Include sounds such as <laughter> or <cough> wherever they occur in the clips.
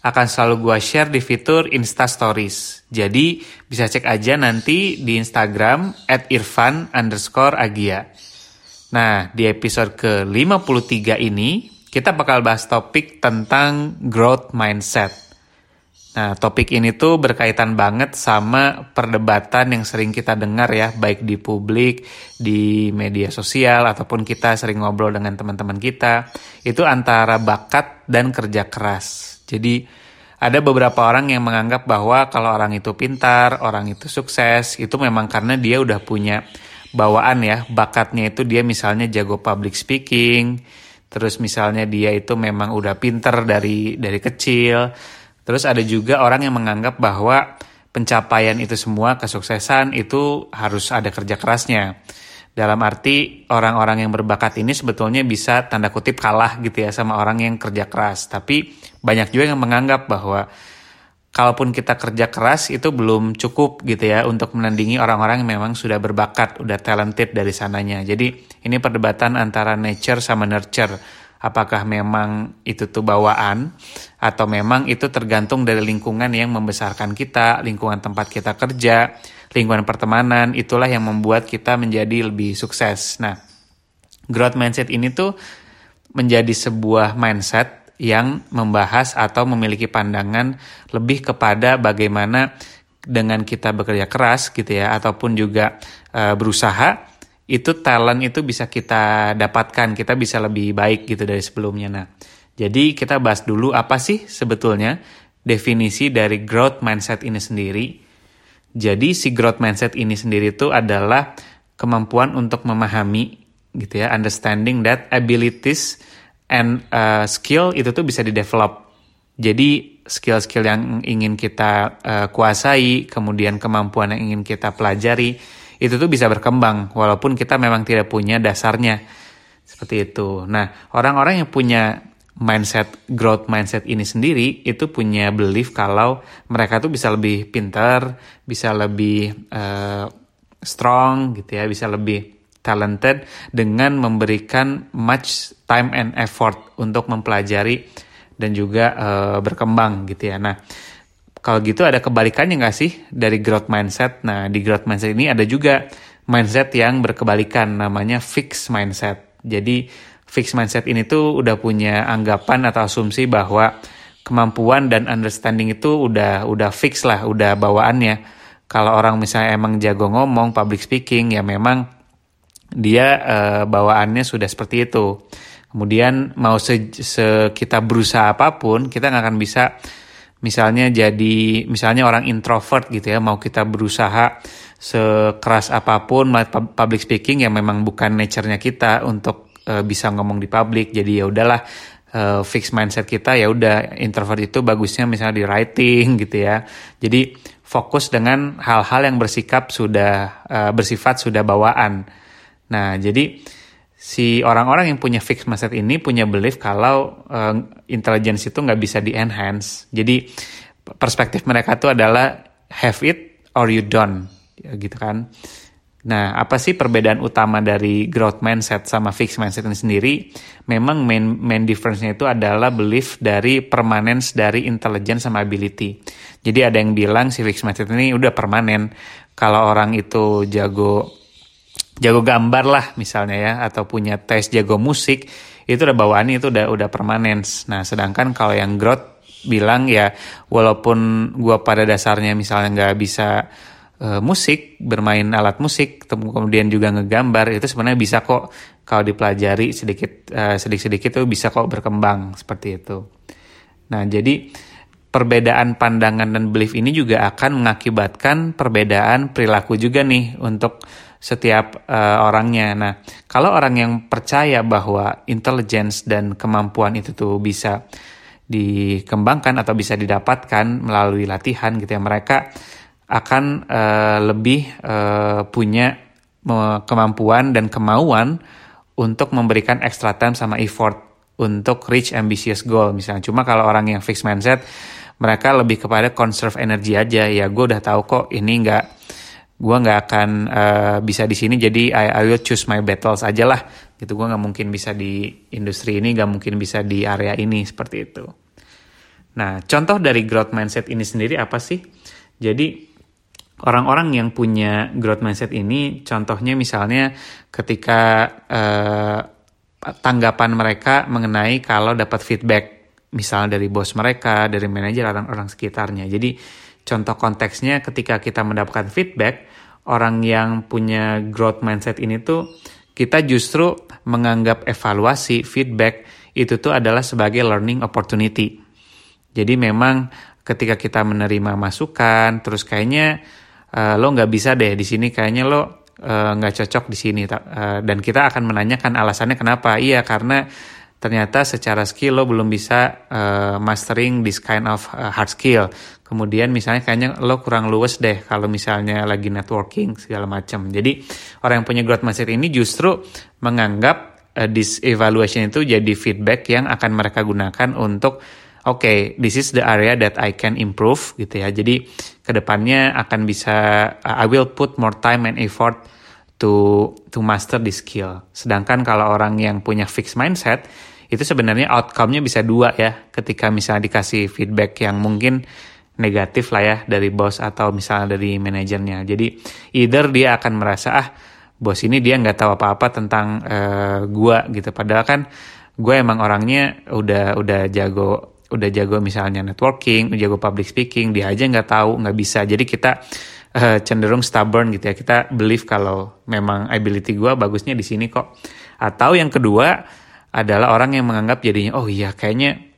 akan selalu gue share di fitur Insta Stories. Jadi bisa cek aja nanti di Instagram at irfan underscore agia. Nah, di episode ke-53 ini, kita bakal bahas topik tentang growth mindset. Nah, topik ini tuh berkaitan banget sama perdebatan yang sering kita dengar ya, baik di publik, di media sosial, ataupun kita sering ngobrol dengan teman-teman kita. Itu antara bakat dan kerja keras. Jadi, ada beberapa orang yang menganggap bahwa kalau orang itu pintar, orang itu sukses, itu memang karena dia udah punya bawaan ya, bakatnya itu dia misalnya jago public speaking, terus misalnya dia itu memang udah pinter dari dari kecil, Terus ada juga orang yang menganggap bahwa pencapaian itu semua kesuksesan itu harus ada kerja kerasnya. Dalam arti orang-orang yang berbakat ini sebetulnya bisa tanda kutip kalah gitu ya sama orang yang kerja keras. Tapi banyak juga yang menganggap bahwa kalaupun kita kerja keras itu belum cukup gitu ya untuk menandingi orang-orang yang memang sudah berbakat, udah talented dari sananya. Jadi ini perdebatan antara nature sama nurture apakah memang itu tuh bawaan atau memang itu tergantung dari lingkungan yang membesarkan kita, lingkungan tempat kita kerja, lingkungan pertemanan, itulah yang membuat kita menjadi lebih sukses. Nah, growth mindset ini tuh menjadi sebuah mindset yang membahas atau memiliki pandangan lebih kepada bagaimana dengan kita bekerja keras gitu ya ataupun juga e, berusaha itu talent itu bisa kita dapatkan, kita bisa lebih baik gitu dari sebelumnya. Nah, jadi kita bahas dulu apa sih sebetulnya definisi dari growth mindset ini sendiri. Jadi si growth mindset ini sendiri itu adalah kemampuan untuk memahami gitu ya, understanding that abilities and uh, skill itu tuh bisa di develop. Jadi skill-skill yang ingin kita uh, kuasai, kemudian kemampuan yang ingin kita pelajari, itu tuh bisa berkembang walaupun kita memang tidak punya dasarnya seperti itu. Nah, orang-orang yang punya mindset growth mindset ini sendiri itu punya belief kalau mereka tuh bisa lebih pintar, bisa lebih uh, strong gitu ya, bisa lebih talented dengan memberikan much time and effort untuk mempelajari dan juga uh, berkembang gitu ya. Nah, kalau gitu ada kebalikannya nggak sih dari growth mindset? Nah, di growth mindset ini ada juga mindset yang berkebalikan namanya fixed mindset. Jadi fixed mindset ini tuh udah punya anggapan atau asumsi bahwa kemampuan dan understanding itu udah udah fix lah, udah bawaannya. Kalau orang misalnya emang jago ngomong, public speaking, ya memang dia uh, bawaannya sudah seperti itu. Kemudian mau se, se kita berusaha apa pun, kita nggak akan bisa misalnya jadi misalnya orang introvert gitu ya mau kita berusaha sekeras apa pun public speaking yang memang bukan nature-nya kita untuk uh, bisa ngomong di publik jadi ya udahlah uh, fix mindset kita ya udah introvert itu bagusnya misalnya di writing gitu ya. Jadi fokus dengan hal-hal yang bersikap sudah uh, bersifat sudah bawaan. Nah jadi si orang-orang yang punya fixed mindset ini punya belief kalau uh, intelligence itu nggak bisa di enhance. Jadi perspektif mereka itu adalah have it or you don't, ya, gitu kan. Nah, apa sih perbedaan utama dari growth mindset sama fixed mindset ini sendiri? Memang main main difference-nya itu adalah belief dari permanence dari intelligence sama ability. Jadi ada yang bilang si fixed mindset ini udah permanen. Kalau orang itu jago jago gambar lah misalnya ya atau punya tes jago musik itu udah bawaannya itu udah udah permanen. Nah sedangkan kalau yang growth bilang ya walaupun gua pada dasarnya misalnya nggak bisa uh, musik bermain alat musik kemudian juga ngegambar itu sebenarnya bisa kok kalau dipelajari sedikit uh, sedikit-sedikit tuh bisa kok berkembang seperti itu. Nah jadi perbedaan pandangan dan belief ini juga akan mengakibatkan perbedaan perilaku juga nih untuk setiap uh, orangnya. Nah, kalau orang yang percaya bahwa intelligence dan kemampuan itu tuh bisa dikembangkan atau bisa didapatkan melalui latihan gitu ya mereka akan uh, lebih uh, punya kemampuan dan kemauan untuk memberikan extra time sama effort untuk reach ambitious goal misalnya cuma kalau orang yang fixed mindset mereka lebih kepada conserve energi aja ya gue udah tahu kok ini nggak gue nggak akan uh, bisa di sini jadi I, I will choose my battles aja lah. Gitu gue nggak mungkin bisa di industri ini nggak mungkin bisa di area ini seperti itu. Nah contoh dari growth mindset ini sendiri apa sih? Jadi orang-orang yang punya growth mindset ini contohnya misalnya ketika uh, tanggapan mereka mengenai kalau dapat feedback misalnya dari bos mereka dari manajer orang-orang sekitarnya. Jadi contoh konteksnya ketika kita mendapatkan feedback orang yang punya growth mindset ini tuh kita justru menganggap evaluasi feedback itu tuh adalah sebagai learning opportunity. Jadi memang ketika kita menerima masukan, terus kayaknya uh, lo nggak bisa deh di sini, kayaknya lo eh, nggak uh, cocok di sini, uh, dan kita akan menanyakan alasannya kenapa. Iya karena ternyata secara skill lo belum bisa uh, mastering this kind of uh, hard skill. Kemudian misalnya kayaknya lo kurang luwes deh kalau misalnya lagi networking segala macam. Jadi orang yang punya growth mindset ini justru menganggap uh, this evaluation itu jadi feedback yang akan mereka gunakan untuk oke okay, this is the area that I can improve gitu ya. Jadi ke depannya akan bisa I will put more time and effort to to master this skill. Sedangkan kalau orang yang punya fixed mindset itu sebenarnya outcome-nya bisa dua ya ketika misalnya dikasih feedback yang mungkin negatif lah ya dari bos atau misalnya dari manajernya jadi either dia akan merasa ah bos ini dia nggak tahu apa-apa tentang uh, gua gitu padahal kan gue emang orangnya udah udah jago udah jago misalnya networking, jago public speaking, dia aja nggak tahu, nggak bisa. Jadi kita uh, cenderung stubborn gitu ya. Kita believe kalau memang ability gue bagusnya di sini kok. Atau yang kedua, adalah orang yang menganggap jadinya oh iya kayaknya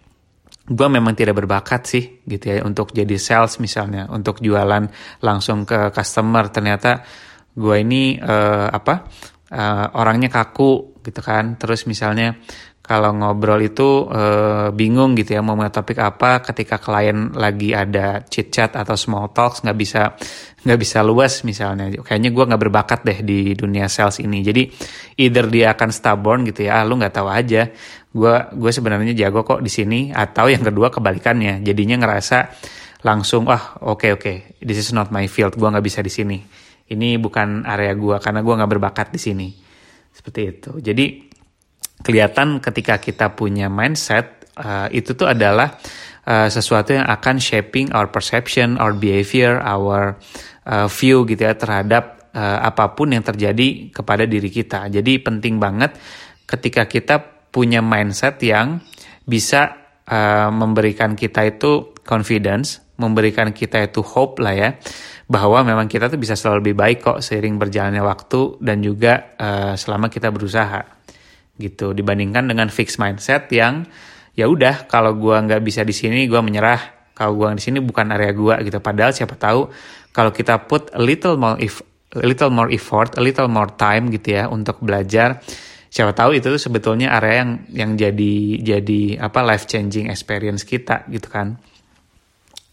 gue memang tidak berbakat sih gitu ya untuk jadi sales misalnya untuk jualan langsung ke customer. Ternyata gue ini uh, apa uh, orangnya kaku gitu kan. Terus misalnya kalau ngobrol itu e, bingung gitu ya mau mulai topik apa ketika klien lagi ada chit chat atau small talks nggak bisa nggak bisa luas misalnya. Kayaknya gue nggak berbakat deh di dunia sales ini. Jadi either dia akan stubborn gitu ya ah, lu nggak tahu aja gue gue sebenarnya jago kok di sini atau yang kedua kebalikannya. Jadinya ngerasa langsung wah oke okay, oke okay, this is not my field gue nggak bisa di sini. Ini bukan area gue karena gue nggak berbakat di sini. Seperti itu. Jadi kelihatan ketika kita punya mindset uh, itu tuh adalah uh, sesuatu yang akan shaping our perception, our behavior, our uh, view gitu ya terhadap uh, apa pun yang terjadi kepada diri kita. Jadi penting banget ketika kita punya mindset yang bisa uh, memberikan kita itu confidence, memberikan kita itu hope lah ya bahwa memang kita tuh bisa selalu lebih baik kok seiring berjalannya waktu dan juga uh, selama kita berusaha gitu dibandingkan dengan fixed mindset yang ya udah kalau gua nggak bisa di sini gua menyerah. Kalau gua di sini bukan area gua gitu. Padahal siapa tahu kalau kita put a little more if a little more effort a little more time gitu ya untuk belajar siapa tahu itu tuh sebetulnya area yang yang jadi jadi apa life changing experience kita gitu kan.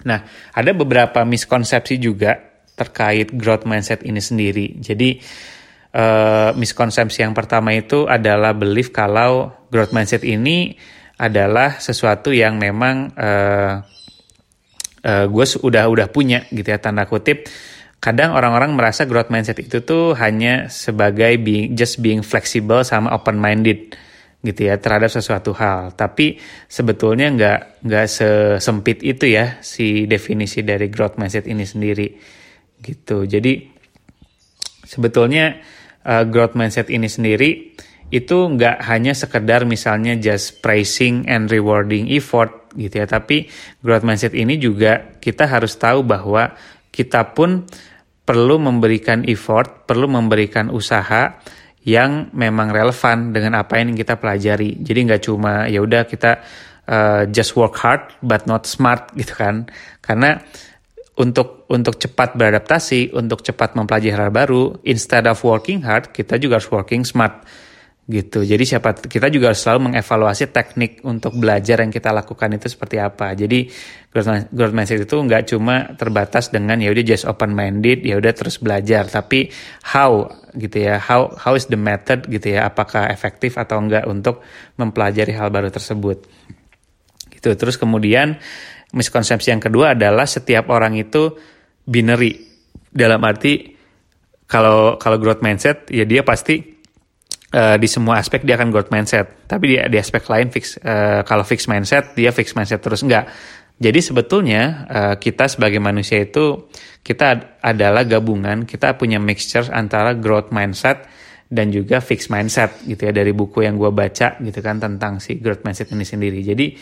Nah ada beberapa miskonsepsi juga terkait growth mindset ini sendiri. Jadi uh, miskonsepsi yang pertama itu adalah belief kalau growth mindset ini adalah sesuatu yang memang uh, uh, gue udah udah punya gitu ya tanda kutip. Kadang orang-orang merasa growth mindset itu tuh hanya sebagai being, just being flexible sama open minded gitu ya terhadap sesuatu hal. Tapi sebetulnya nggak nggak sesempit itu ya si definisi dari growth mindset ini sendiri gitu. Jadi sebetulnya uh, growth mindset ini sendiri itu nggak hanya sekedar misalnya just praising and rewarding effort gitu ya tapi growth mindset ini juga kita harus tahu bahwa kita pun perlu memberikan effort perlu memberikan usaha yang memang relevan dengan apa yang kita pelajari. Jadi nggak cuma ya udah kita uh, just work hard but not smart gitu kan. Karena untuk untuk cepat beradaptasi, untuk cepat mempelajari hal baru, instead of working hard, kita juga harus working smart. gitu. Jadi siapa kita juga harus selalu mengevaluasi teknik untuk belajar yang kita lakukan itu seperti apa. Jadi growth, mindset itu nggak cuma terbatas dengan ya udah just open minded, ya udah terus belajar, tapi how gitu ya, how how is the method gitu ya, apakah efektif atau enggak untuk mempelajari hal baru tersebut. Gitu. Terus kemudian miskonsepsi yang kedua adalah setiap orang itu binary dalam arti kalau kalau growth mindset ya dia pasti uh, di semua aspek dia akan growth mindset. Tapi di, di aspek lain fix uh, kalau fix mindset dia fix mindset terus enggak. Jadi sebetulnya uh, kita sebagai manusia itu kita adalah gabungan, kita punya mixture antara growth mindset dan juga fix mindset gitu ya dari buku yang gue baca gitu kan tentang si growth mindset ini sendiri. Jadi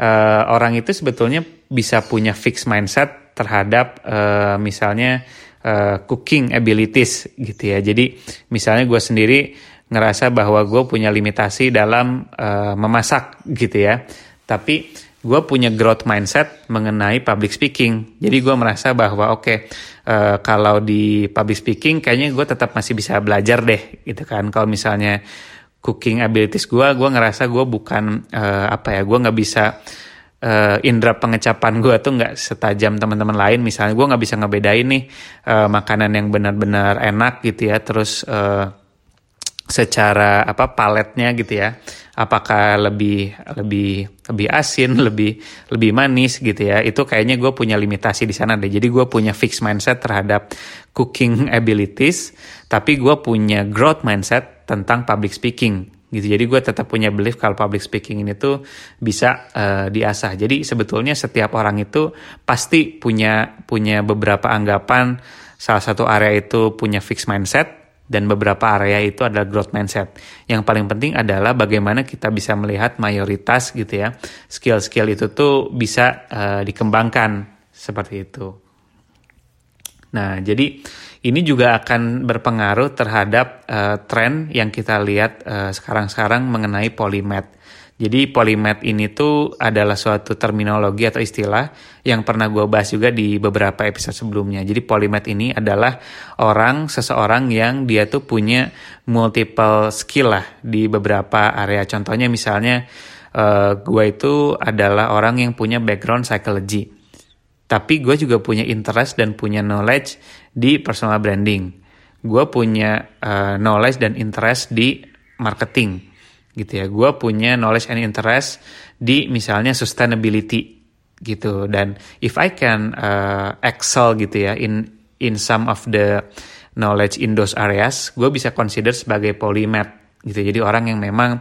uh, orang itu sebetulnya bisa punya fix mindset terhadap uh, misalnya uh, cooking abilities gitu ya. Jadi misalnya gue sendiri ngerasa bahwa gue punya limitasi dalam uh, memasak gitu ya. Tapi gue punya growth mindset mengenai public speaking. Jadi gue merasa bahwa oke okay, uh, kalau di public speaking kayaknya gue tetap masih bisa belajar deh gitu kan. Kalau misalnya cooking abilities gue, gue ngerasa gue bukan uh, apa ya, gue nggak bisa uh, indera pengecapan gue tuh nggak setajam teman-teman lain. Misalnya gue nggak bisa ngebedain nih uh, makanan yang benar-benar enak gitu ya, terus uh, secara apa paletnya gitu ya. Apakah lebih lebih lebih asin <laughs> lebih lebih manis gitu ya. Itu kayaknya gue punya limitasi di sana deh. Jadi gue punya fixed mindset terhadap cooking abilities tapi gue punya growth mindset tentang public speaking gitu. Jadi gue tetap punya belief kalau public speaking ini tuh bisa uh, diasah. Jadi sebetulnya setiap orang itu pasti punya punya beberapa anggapan. Salah satu area itu punya fixed mindset dan beberapa area itu adalah growth mindset. Yang paling penting adalah bagaimana kita bisa melihat mayoritas gitu ya. Skill-skill itu tuh bisa uh, dikembangkan seperti itu. Nah, jadi ini juga akan berpengaruh terhadap uh, tren yang kita lihat uh, sekarang-sekarang mengenai polymath. Jadi polymath ini tuh adalah suatu terminologi atau istilah yang pernah gue bahas juga di beberapa episode sebelumnya. Jadi polymath ini adalah orang, seseorang yang dia tuh punya multiple skill lah di beberapa area. Contohnya misalnya uh, eh, gue itu adalah orang yang punya background psychology. Tapi gue juga punya interest dan punya knowledge di personal branding. Gue punya uh, knowledge dan interest di marketing gitu ya. Gue punya knowledge and interest di misalnya sustainability gitu dan if I can uh, excel gitu ya in in some of the knowledge in those areas, gue bisa consider sebagai polymath gitu. Jadi orang yang memang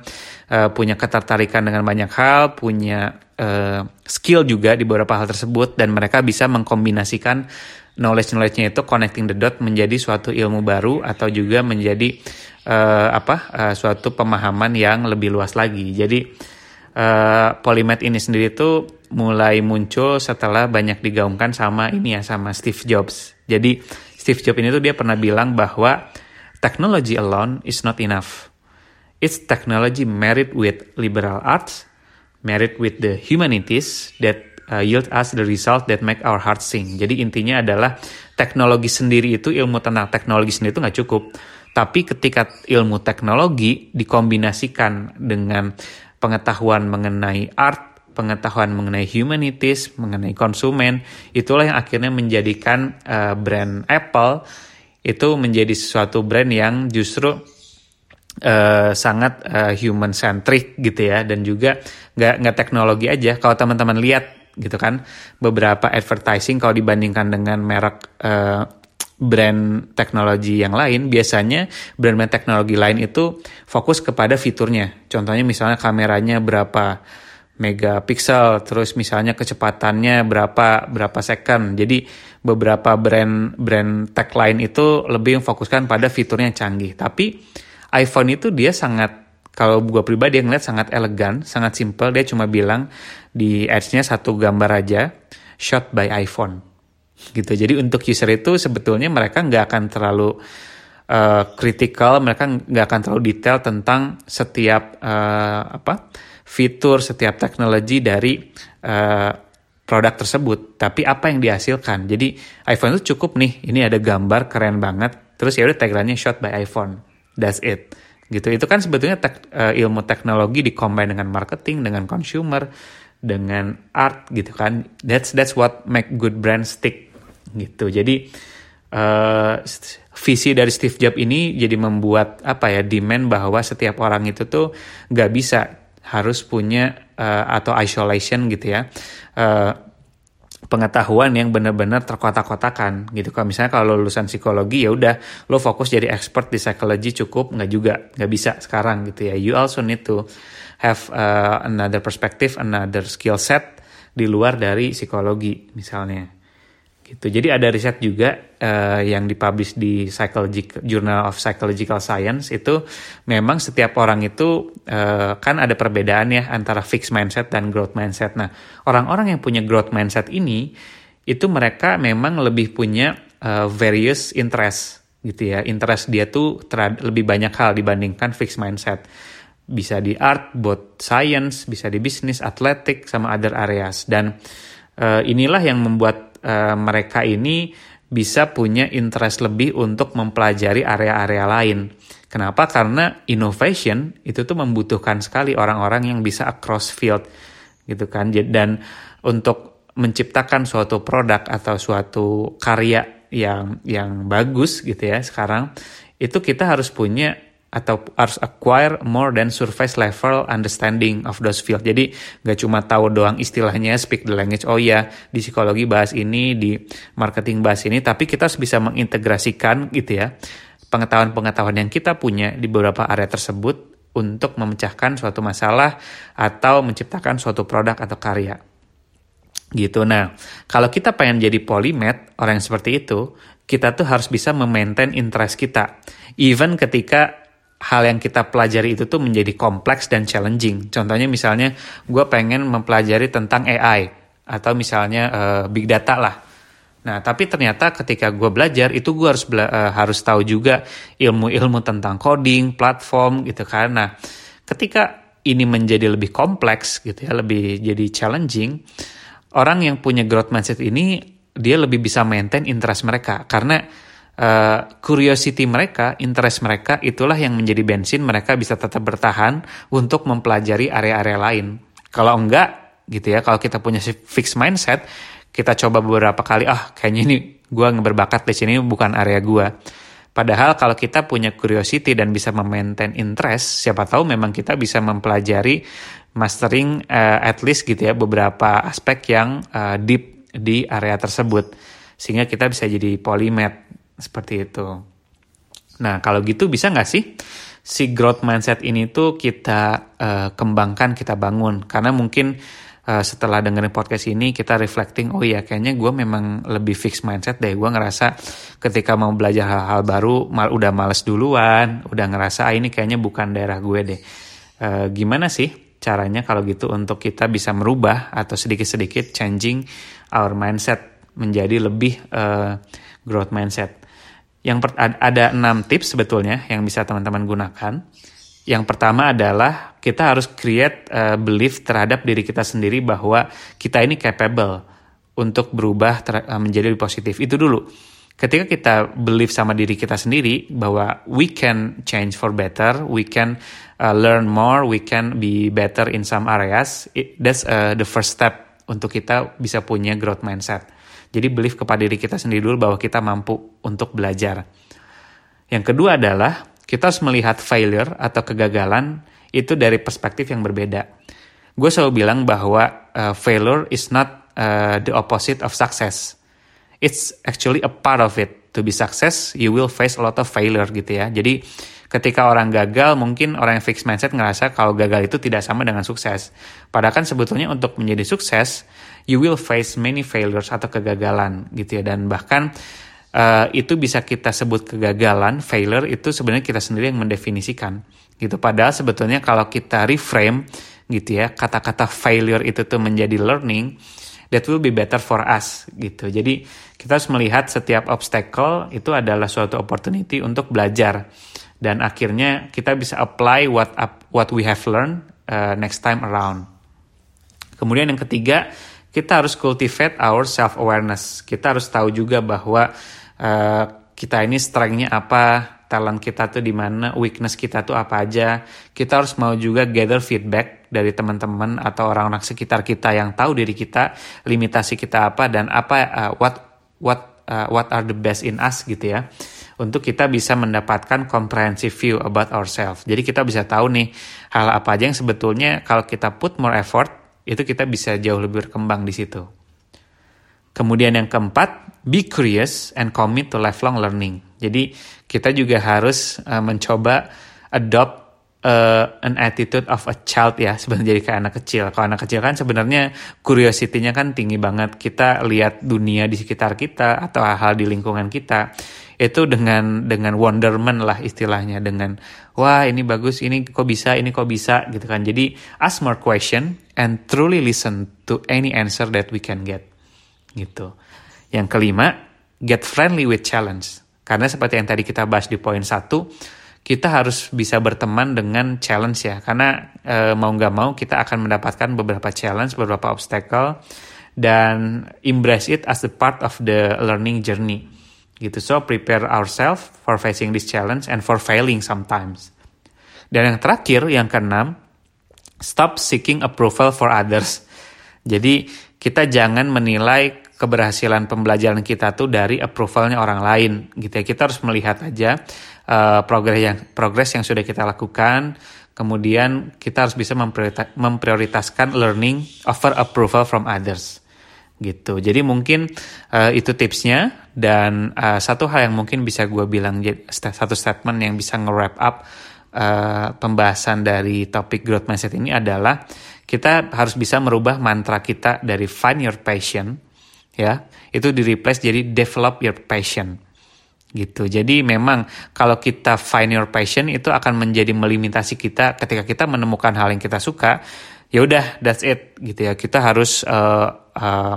uh, punya ketertarikan dengan banyak hal, punya uh, skill juga di beberapa hal tersebut dan mereka bisa mengkombinasikan knowledge-knowledge-nya itu connecting the dot menjadi suatu ilmu baru atau juga menjadi uh, apa uh, suatu pemahaman yang lebih luas lagi. Jadi uh, polymath ini sendiri tuh mulai muncul setelah banyak digaungkan sama ini ya sama Steve Jobs. Jadi Steve Jobs ini tuh dia pernah bilang bahwa technology alone is not enough. It's technology married with liberal arts, married with the humanities that uh, yield us the result that make our heart sing. Jadi intinya adalah teknologi sendiri itu ilmu tentang teknologi sendiri itu nggak cukup. Tapi ketika ilmu teknologi dikombinasikan dengan pengetahuan mengenai art, pengetahuan mengenai humanities, mengenai konsumen, itulah yang akhirnya menjadikan uh, brand Apple itu menjadi sesuatu brand yang justru uh, sangat uh, human centric gitu ya. Dan juga nggak nggak teknologi aja. Kalau teman-teman lihat gitu kan beberapa advertising kalau dibandingkan dengan merek uh, brand teknologi yang lain, biasanya brand-brand teknologi lain itu fokus kepada fiturnya. Contohnya misalnya kameranya berapa megapiksel, terus misalnya kecepatannya berapa berapa second. Jadi beberapa brand brand tech lain itu lebih memfokuskan pada fiturnya yang canggih. Tapi iPhone itu dia sangat kalau gue pribadi yang lihat sangat elegan, sangat simple. Dia cuma bilang di ads-nya satu gambar aja, shot by iPhone gitu. Jadi untuk user itu sebetulnya mereka nggak akan terlalu uh, critical, mereka nggak akan terlalu detail tentang setiap uh, apa fitur, setiap teknologi dari uh, produk tersebut. Tapi apa yang dihasilkan? Jadi iPhone itu cukup nih, ini ada gambar keren banget. Terus ya udah tagline-nya shot by iPhone. That's it gitu. Itu kan sebetulnya tek, uh, ilmu teknologi dikombin dengan marketing dengan consumer dengan art gitu kan. That's that's what make good brand stick. Gitu. Jadi uh, visi dari Steve Jobs ini jadi membuat apa ya demand bahwa setiap orang itu tuh nggak bisa harus punya uh, atau isolation gitu ya. Uh, pengetahuan yang benar-benar terkotak-kotakan gitu. Kalau misalnya kalau lulusan psikologi ya udah lo fokus jadi expert di psikologi cukup nggak juga nggak bisa sekarang gitu ya. You also need to have uh, another perspective, another skill set di luar dari psikologi misalnya gitu. Jadi ada riset juga uh, yang dipublish di Psychological Journal of Psychological Science itu memang setiap orang itu uh, kan ada perbedaan ya antara fixed mindset dan growth mindset. Nah, orang-orang yang punya growth mindset ini itu mereka memang lebih punya uh, various interest gitu ya. Interest dia tuh lebih banyak hal dibandingkan fixed mindset. Bisa di art, both science, bisa di bisnis, atletik, sama other areas. Dan uh, inilah yang membuat uh, mereka ini bisa punya interest lebih untuk mempelajari area-area lain. Kenapa? Karena innovation itu tuh membutuhkan sekali orang-orang yang bisa across field gitu kan. Dan untuk menciptakan suatu produk atau suatu karya yang yang bagus gitu ya sekarang itu kita harus punya atau harus acquire more than surface level understanding of those field. Jadi nggak cuma tahu doang istilahnya speak the language. Oh ya di psikologi bahas ini, di marketing bahas ini, tapi kita harus bisa mengintegrasikan gitu ya pengetahuan-pengetahuan yang kita punya di beberapa area tersebut untuk memecahkan suatu masalah atau menciptakan suatu produk atau karya. Gitu. Nah, kalau kita pengen jadi polymath, orang yang seperti itu, kita tuh harus bisa memaintain interest kita. Even ketika hal yang kita pelajari itu tuh menjadi kompleks dan challenging. Contohnya misalnya gue pengen mempelajari tentang AI atau misalnya uh, big data lah. Nah, tapi ternyata ketika gue belajar itu gue harus uh, harus tahu juga ilmu-ilmu tentang coding, platform gitu. Nah, ketika ini menjadi lebih kompleks gitu ya, lebih jadi challenging, orang yang punya growth mindset ini dia lebih bisa maintain interest mereka karena uh, curiosity mereka, interest mereka, itulah yang menjadi bensin mereka bisa tetap bertahan untuk mempelajari area-area lain. Kalau enggak, gitu ya, kalau kita punya fixed mindset, kita coba beberapa kali, ah kayaknya ini gue berbakat di sini bukan area gue. Padahal kalau kita punya curiosity dan bisa memaintain interest, siapa tahu memang kita bisa mempelajari mastering uh, at least gitu ya beberapa aspek yang uh, deep di area tersebut sehingga kita bisa jadi polymath seperti itu. Nah, kalau gitu bisa nggak sih si growth mindset ini tuh kita uh, kembangkan, kita bangun? Karena mungkin uh, setelah dengerin podcast ini kita reflecting, oh iya kayaknya gue memang lebih fix mindset deh. Gue ngerasa ketika mau belajar hal-hal baru, mal, udah males duluan, udah ngerasa ah ini kayaknya bukan daerah gue deh. Uh, gimana sih caranya kalau gitu untuk kita bisa merubah atau sedikit-sedikit changing our mindset menjadi lebih uh, growth mindset? Yang ada enam tips sebetulnya yang bisa teman-teman gunakan. Yang pertama adalah kita harus create uh, belief terhadap diri kita sendiri bahwa kita ini capable untuk berubah ter, uh, menjadi lebih positif. Itu dulu. Ketika kita believe sama diri kita sendiri bahwa we can change for better, we can uh, learn more, we can be better in some areas, it, that's uh, the first step untuk kita bisa punya growth mindset. Jadi belief kepada diri kita sendiri dulu bahwa kita mampu untuk belajar. Yang kedua adalah kita harus melihat failure atau kegagalan itu dari perspektif yang berbeda. Gue selalu bilang bahwa uh, failure is not uh, the opposite of success. It's actually a part of it. To be success, you will face a lot of failure gitu ya. Jadi ketika orang gagal, mungkin orang yang fixed mindset ngerasa kalau gagal itu tidak sama dengan sukses. Padahal kan sebetulnya untuk menjadi sukses, you will face many failures atau kegagalan gitu ya. Dan bahkan uh, itu bisa kita sebut kegagalan failure itu sebenarnya kita sendiri yang mendefinisikan gitu. Padahal sebetulnya kalau kita reframe gitu ya kata-kata failure itu tuh menjadi learning that will be better for us gitu. Jadi kita harus melihat setiap obstacle itu adalah suatu opportunity untuk belajar. Dan akhirnya kita bisa apply what what we have learned uh, next time around. Kemudian yang ketiga kita harus cultivate our self awareness. Kita harus tahu juga bahwa uh, kita ini strength-nya apa, talent kita tuh di mana, weakness kita tuh apa aja. Kita harus mau juga gather feedback dari teman-teman atau orang-orang sekitar kita yang tahu diri kita, limitasi kita apa dan apa uh, what what uh, what are the best in us gitu ya. Untuk kita bisa mendapatkan comprehensive view about ourselves. Jadi kita bisa tahu nih hal apa aja yang sebetulnya kalau kita put more effort itu kita bisa jauh lebih berkembang di situ. Kemudian yang keempat, be curious and commit to lifelong learning. Jadi kita juga harus uh, mencoba adopt uh, an attitude of a child ya sebenarnya jadi kayak anak kecil. Kalau anak kecil kan sebenarnya curiosity-nya kan tinggi banget. Kita lihat dunia di sekitar kita atau hal-hal di lingkungan kita itu dengan dengan wonderment lah istilahnya dengan wah ini bagus ini kok bisa ini kok bisa gitu kan. Jadi ask more question and truly listen to any answer that we can get gitu. Yang kelima, get friendly with challenge. Karena seperti yang tadi kita bahas di poin satu, kita harus bisa berteman dengan challenge ya. Karena e, mau nggak mau kita akan mendapatkan beberapa challenge, beberapa obstacle, dan embrace it as a part of the learning journey. Gitu. So prepare ourselves for facing this challenge and for failing sometimes. Dan yang terakhir, yang keenam, stop seeking approval for others. Jadi kita jangan menilai keberhasilan pembelajaran kita tuh dari approvalnya orang lain gitu ya. Kita harus melihat aja uh, progres yang progres yang sudah kita lakukan. Kemudian kita harus bisa memprioritaskan learning over approval from others gitu. Jadi mungkin uh, itu tipsnya. Dan uh, satu hal yang mungkin bisa gue bilang satu statement yang bisa nge-wrap up uh, pembahasan dari topik growth mindset ini adalah kita harus bisa merubah mantra kita dari find your passion ya itu di replace jadi develop your passion gitu. Jadi memang kalau kita find your passion itu akan menjadi melimitasi kita ketika kita menemukan hal yang kita suka ya udah that's it gitu ya. Kita harus uh, uh,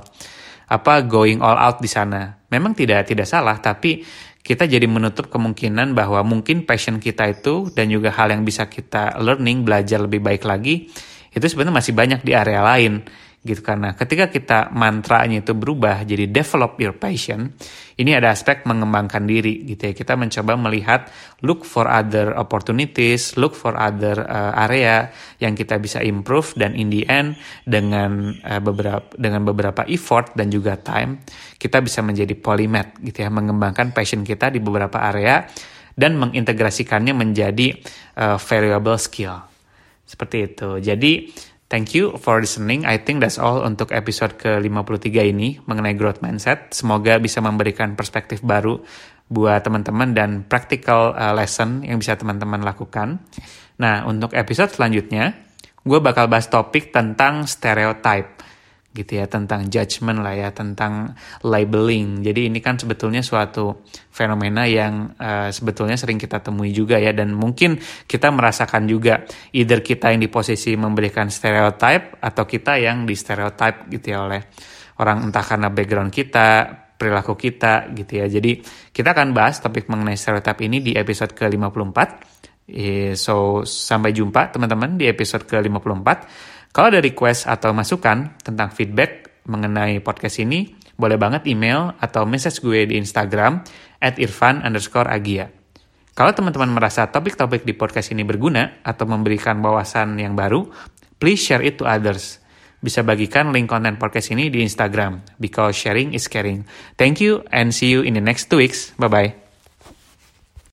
apa going all out di sana. Memang tidak tidak salah tapi kita jadi menutup kemungkinan bahwa mungkin passion kita itu dan juga hal yang bisa kita learning belajar lebih baik lagi itu sebenarnya masih banyak di area lain gitu karena ketika kita mantranya itu berubah jadi develop your passion ini ada aspek mengembangkan diri gitu ya. Kita mencoba melihat look for other opportunities look for other uh, area yang kita bisa improve dan in the end dengan uh, beberapa dengan beberapa effort dan juga time kita bisa menjadi polymath gitu ya. Mengembangkan passion kita di beberapa area dan mengintegrasikannya menjadi uh, variable skill. Seperti itu. Jadi Thank you for listening. I think that's all untuk episode ke-53 ini mengenai growth mindset. Semoga bisa memberikan perspektif baru buat teman-teman dan practical uh, lesson yang bisa teman-teman lakukan. Nah, untuk episode selanjutnya, gue bakal bahas topik tentang stereotype gitu ya tentang judgment lah ya tentang labeling. Jadi ini kan sebetulnya suatu fenomena yang uh, sebetulnya sering kita temui juga ya dan mungkin kita merasakan juga either kita yang di posisi memberikan stereotype atau kita yang di stereotype gitu ya oleh orang entah karena background kita perilaku kita gitu ya. Jadi kita akan bahas topik mengenai stereotype ini di episode ke-54 so sampai jumpa teman-teman di episode ke-54 kalau ada request atau masukan tentang feedback mengenai podcast ini, boleh banget email atau message gue di Instagram at irfan underscore agia. Kalau teman-teman merasa topik-topik di podcast ini berguna atau memberikan wawasan yang baru, please share it to others. Bisa bagikan link konten podcast ini di Instagram, because sharing is caring. Thank you and see you in the next two weeks. Bye-bye.